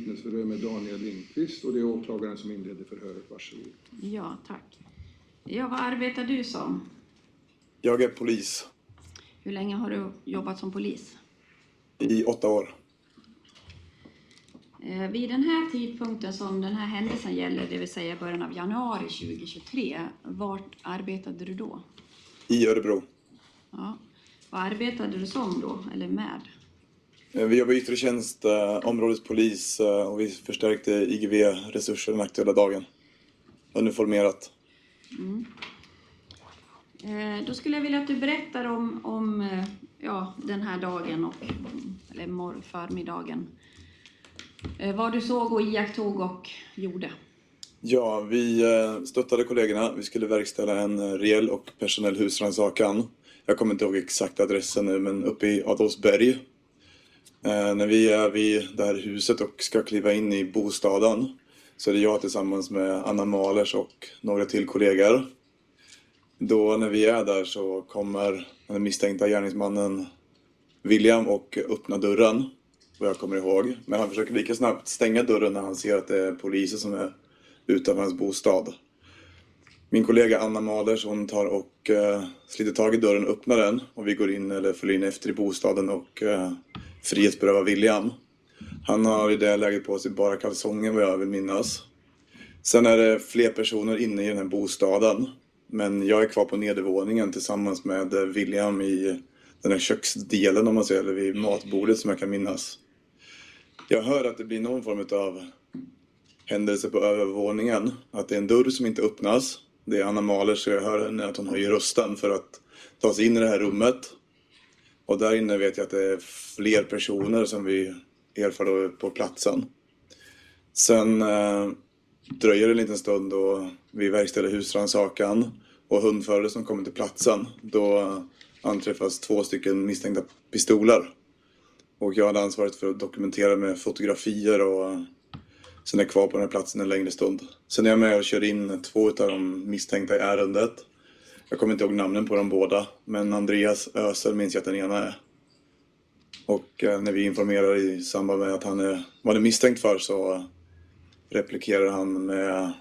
Vittnesförhör med Daniel Lindqvist och det är åklagaren som inleder förhöret. Varsågod. Ja, tack. Ja, vad arbetar du som? Jag är polis Hur länge har du jobbat som polis? i åtta år. Eh, Vid den här tidpunkten som den här händelsen gäller, det vill säga början av januari 2023, vart arbetade du då? I Örebro. Ja. Vad arbetade du som då, eller med? Eh, Vi jobbar i yttre tjänst, eh, områdespolis eh, och vi förstärkte IGV-resurser den aktuella dagen. Uniformerat. Eh, Då skulle jag vilja att du berättar om, om ja, den här dagen, och, eller förmiddagen. Vad du såg och iakttog och gjorde. Ja, vi stöttade kollegorna. Vi skulle verkställa en reell och personell husrannsakan. Jag kommer inte ihåg exakt adressen nu, men uppe i Adolfsberg. Eh, när vi är vid det här huset och ska kliva in i bostaden så är det jag tillsammans med Anna Malers och några till kollegor. Då när vi är där så kommer den misstänkta gärningsmannen William och öppnar dörren, vad jag kommer ihåg. Men han försöker lika snabbt stänga dörren när han ser att det är poliser som är utanför hans bostad. Min kollega Anna Malers hon tar och eh, sliter tag i dörren och öppnar den och vi går in eller följer in efter i bostaden och eh, frihetsberöva William. Han har i det läget på sig bara kalsonger vad jag vill minnas. Sen är det fler personer inne i den här bostaden. Men jag är kvar på nedervåningen tillsammans med William i den här köksdelen om man säger, eller vid matbordet som jag kan minnas. Jag hör att det blir någon form av händelse på övervåningen. Att det är en dörr som inte öppnas. Det är Anna Mahler så jag hör henne att hon höjer rösten för att ta sig in i det här rummet. Och där inne vet jag att det är fler personer som vi erfar då på platsen. Sen eh, dröjer det en liten stund och vi verkställer husrannsakan och hundförare som kommer till platsen. Då anträffas två stycken misstänkta pistoler. Och jag hade ansvaret för att dokumentera med fotografier och sen är jag kvar på den här platsen en längre stund. Sen är jag med och kör in två av de misstänkta i ärendet. Jag kommer inte ihåg namnen på dem båda, men Andreas Ösel minns jag att den ena är. Och eh, när vi informerar i samband med att han är, vad är misstänkt för så replikerar han med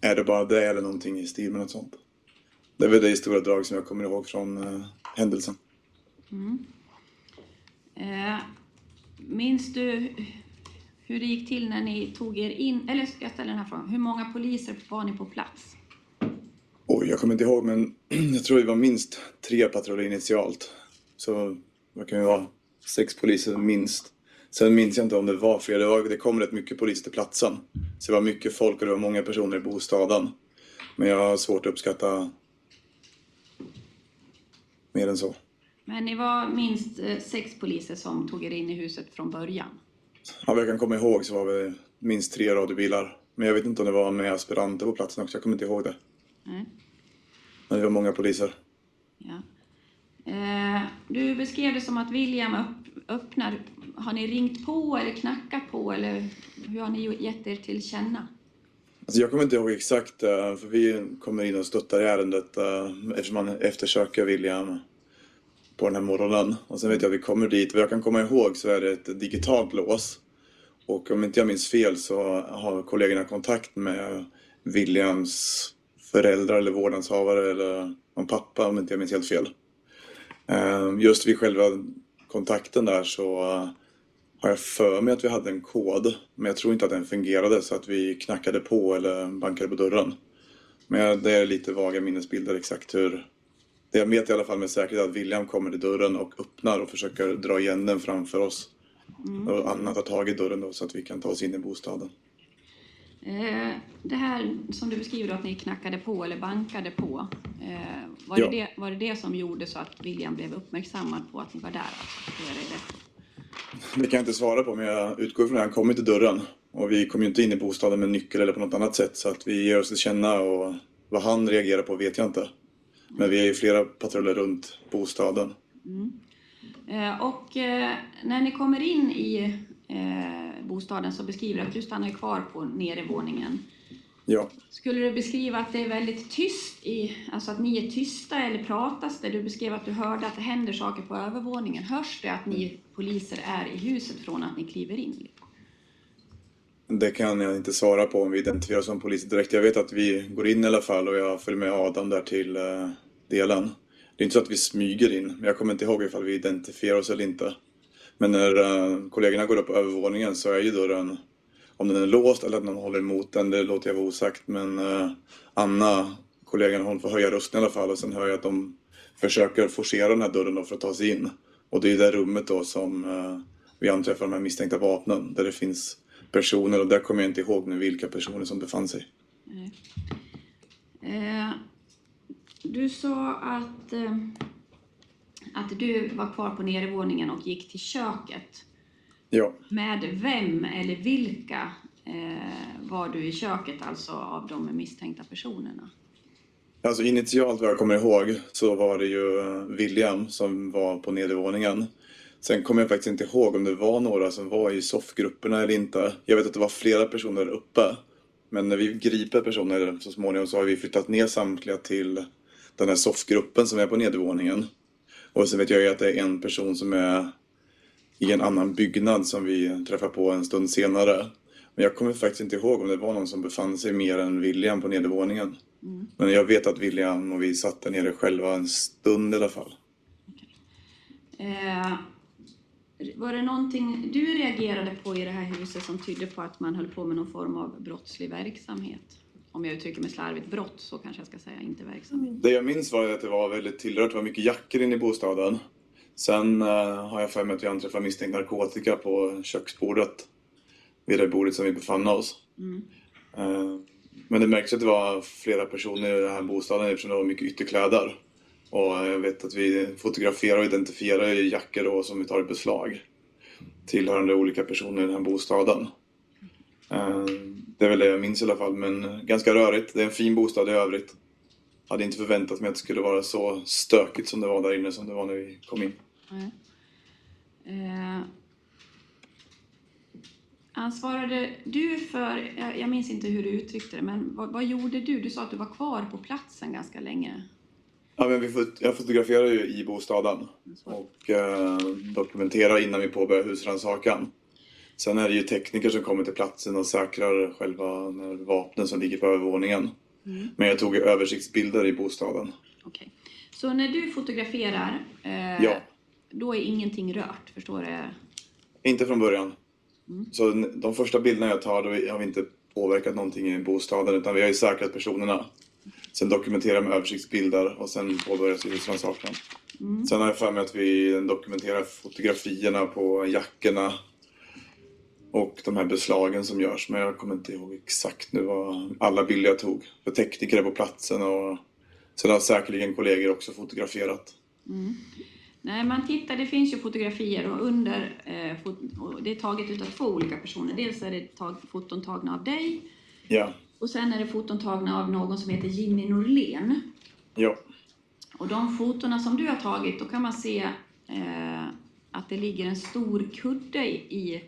Är det bara det eller någonting i stil med något sånt. Det är väl det i stora drag som jag kommer ihåg från eh, händelsen. Mm. Eh, minns du hur det gick till när ni tog er in? Eller ska jag ställa den här frågan. Hur många poliser var ni på plats? Jag kommer inte ihåg men jag tror det var minst tre patruller initialt. Så vad kan det vara? Sex poliser minst. Sen minns jag inte om det var fler. Det, var, det kom rätt mycket poliser till platsen. Så det var mycket folk och det var många personer i bostaden. Men jag har svårt att uppskatta mer än så. Men ni var minst eh, sex poliser som tog er in i huset från början. Ja, vad jag kan komma ihåg så var vi minst tre radiobilar. Men jag vet inte om det var med aspiranter på platsen också. Jag kommer inte ihåg det. Nej. Men det var många poliser. Ja. Eh, du beskrev det som att William upp, öppnar. Har ni ringt på eller knackat på eller hur har ni gett er till känna? Alltså jag kommer inte ihåg exakt, eh, för vi kommer in och stöttar i ärendet eh, eftersom man eftersöker William på den här morgonen. Och sen vet jag att vi kommer dit. Vad jag kan komma ihåg så är det ett digitalt lås. Och om inte jag minns fel så har kollegorna kontakt med Williams föräldrar eller vårdnadshavare eller någon pappa om inte jag minns helt fel. Eh, Just vid själva kontakten där så eh, har jag för mig att vi hade en kod. Men jag tror inte att den fungerade så att vi knackade på eller bankade på dörren. Men det är lite vaga minnesbilder exakt hur... Det jag vet i alla fall med säkerhet är att William kommer till dörren och öppnar och försöker dra igen den framför oss. Och Anna tar tag i dörren då så att vi kan ta oss in i bostaden. Eh, det här som du beskriver att ni knackade på eller bankade på. Eh, var, Ja. det det, var det det som gjorde så att William blev uppmärksammad på att ni var där? Det. Det kan jag inte svara på men jag utgår från att han kommer till dörren. Och vi kom ju inte in i bostaden med nyckel eller på något annat sätt så att vi ger oss till känna och vad han reagerar på vet jag inte. Men vi är ju flera patruller runt bostaden. Eh, Och när ni kommer in i eh, bostaden så beskriver att du stannar kvar på nedervåningen. Ja. Skulle du beskriva att det är väldigt tyst, i, alltså att ni är tysta eller pratas det? Du beskrev att du hörde att det händer saker på övervåningen. Hörs det att ni poliser är i huset från att ni kliver in? Det kan jag inte svara på om vi identifierar som polis direkt. Jag vet att vi går in i alla fall och jag följer med Adam där till eh, delen. Det är inte så att vi smyger in, men jag kommer inte ihåg ifall vi identifierar oss eller inte. Men när eh, kollegorna går upp på övervåningen så är ju dörren, om den är låst eller att någon håller emot den, det låter jag vara osagt. Men eh, Anna, kollegan, hon får höja rösten i alla fall och sen hör jag att de försöker forcera den här dörren då för att ta sig in. Och det är i det rummet då som eh, vi anträffar de här misstänkta vapnen, där det finns personer och där kommer jag inte ihåg nu vilka personer som befann sig. Eh, du sa att, eh, att du var kvar på nedervåningen och gick till köket. Ja, Med vem eller vilka eh, var du i köket, alltså av de misstänkta personerna? alltså initialt vad jag kommer ihåg så var det ju eh, William som var på nedervåningen. Sen kommer jag faktiskt inte ihåg om det var några som var i soffgrupperna eller inte. Jag vet att det var flera personer där uppe. Men när vi griper personer så småningom så har vi flyttat ner samtliga till den här soffgruppen som är på nedervåningen. Och sen vet jag ju att det är en person som är i en annan byggnad som vi träffar på en stund senare. Men jag kommer faktiskt inte ihåg om det var någon som befann sig mer än William på nedervåningen. Men jag vet att William och vi satt där nere själva en stund i alla fall. Eh, var det någonting du reagerade på i det här huset som tydde på att man höll på med någon form av brottslig verksamhet? Om jag uttrycker mig slarvigt, brott så kanske jag ska säga, inte verksamhet. Det jag minns var att det var väldigt tillrört. Det var mycket jackor inne i bostaden. Sen eh, har jag för mig att vi anträffade misstänkt narkotika på köksbordet. Vid det bordet som vi befann oss. Eh, men det märks att det var flera personer i den här bostaden eftersom det var mycket ytterkläder. Och jag vet att vi fotograferar och identifierar jackor då som vi tar i beslag. Tillhörande olika personer i den här bostaden. Eh, Det är väl det jag minns i alla fall, men ganska rörigt. Det är en fin bostad i övrigt. Hade inte förväntat mig att det skulle vara så stökigt som det var där inne som det var när vi kom in. Eh, ansvarade du för, jag, jag minns inte hur du uttryckte det, men vad, vad gjorde du? Du sa att du var kvar på platsen ganska länge. Ja, men vi jag fotograferar ju i bostaden och eh, dokumenterar innan vi påbörjar husrannsakan. Sen är det ju tekniker som kommer till platsen och säkrar själva vapnen som ligger på övervåningen. Men jag tog översiktsbilder i bostaden. Okej. Så när du fotograferar, eh, Ja. då är ingenting rört, förstår du? Inte från början. Så n- de första bilderna jag tar, då har vi inte påverkat någonting i bostaden utan vi har ju säkrat personerna. Sen dokumenterar med översiktsbilder och sen påbörjas husrannsakan. Sen har jag för mig att vi dokumenterar fotografierna på jackorna och de här beslagen som görs. Men jag kommer inte ihåg exakt nu vad alla bilder jag tog. För tekniker är på platsen och sen har säkerligen kollegor också fotograferat. Nej, man tittar, det finns ju fotografier och under, eh, och det är taget utav två olika personer. Dels är det tag, foton tagna av dig Ja, och sen är det foton tagna av någon som heter Jimmy Norlén. ja, Och de fotona som du har tagit, då kan man se eh, att det ligger en stor kudde i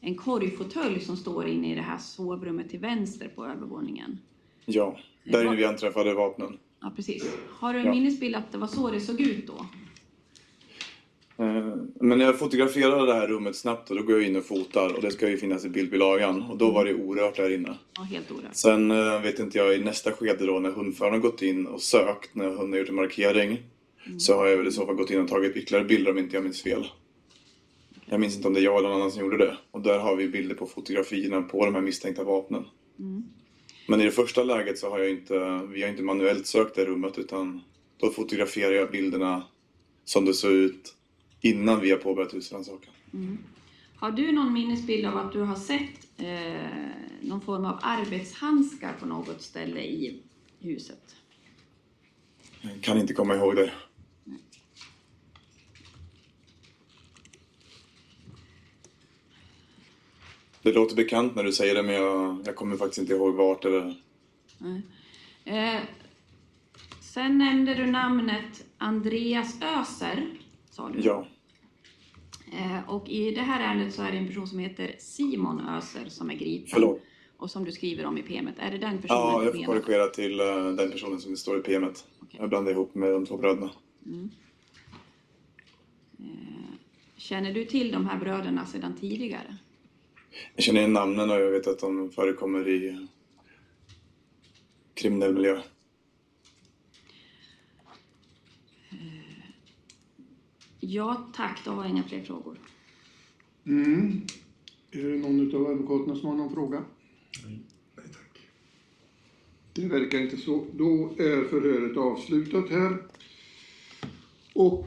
en korgfåtölj som står inne i det här sovrummet till vänster på övervåningen. ja. Där inne vi anträffade vapnen. Ja, precis. Har du en Ja. minnesbild att det var så det såg ut då? Eh, Men när jag fotograferade det här rummet snabbt och då går jag in och fotar och det ska ju finnas i bildbilagan och då var det orört där inne. Ja, helt orört. Sen eh, vet inte jag i nästa skede då när hundföraren har gått in och sökt, när hunden har gjort en markering, så har jag väl i så fall gått in och tagit ytterligare bilder om inte jag minns fel. Jag minns inte om det är jag eller någon annan som gjorde det. Och där har vi bilder på fotografierna på de här misstänkta vapnen. Men i det första läget så har jag inte, vi har inte manuellt sökt det rummet utan då fotograferar jag bilderna som det såg ut innan vi har påbörjat husrannsakan. Har du någon minnesbild av att du har sett eh, någon form av arbetshandskar på något ställe i huset? Jag kan inte komma ihåg det. Det låter bekant när du säger det men jag, jag kommer faktiskt inte ihåg vart eller... Eh, sen nämnde du namnet Andreas Öser, sa du. Ja, Eh, och i det här ärendet så är det en person som heter Simon Öser som är gripen. förlåt. Och som du skriver om i PMet. Är det den personen Ja, jag får korrigera till eh, den personen som det står i PMet. Okej. Jag blandade ihop med de två bröderna. Känner du till de här bröderna sedan tidigare? Jag känner igen namnen och jag vet att de förekommer i eh, kriminell miljö. Ja tack, då har jag inga fler frågor. Mm. Är det någon av advokaterna som har någon fråga? Nej, tack. Det verkar inte så. Då är förhöret avslutat här. Och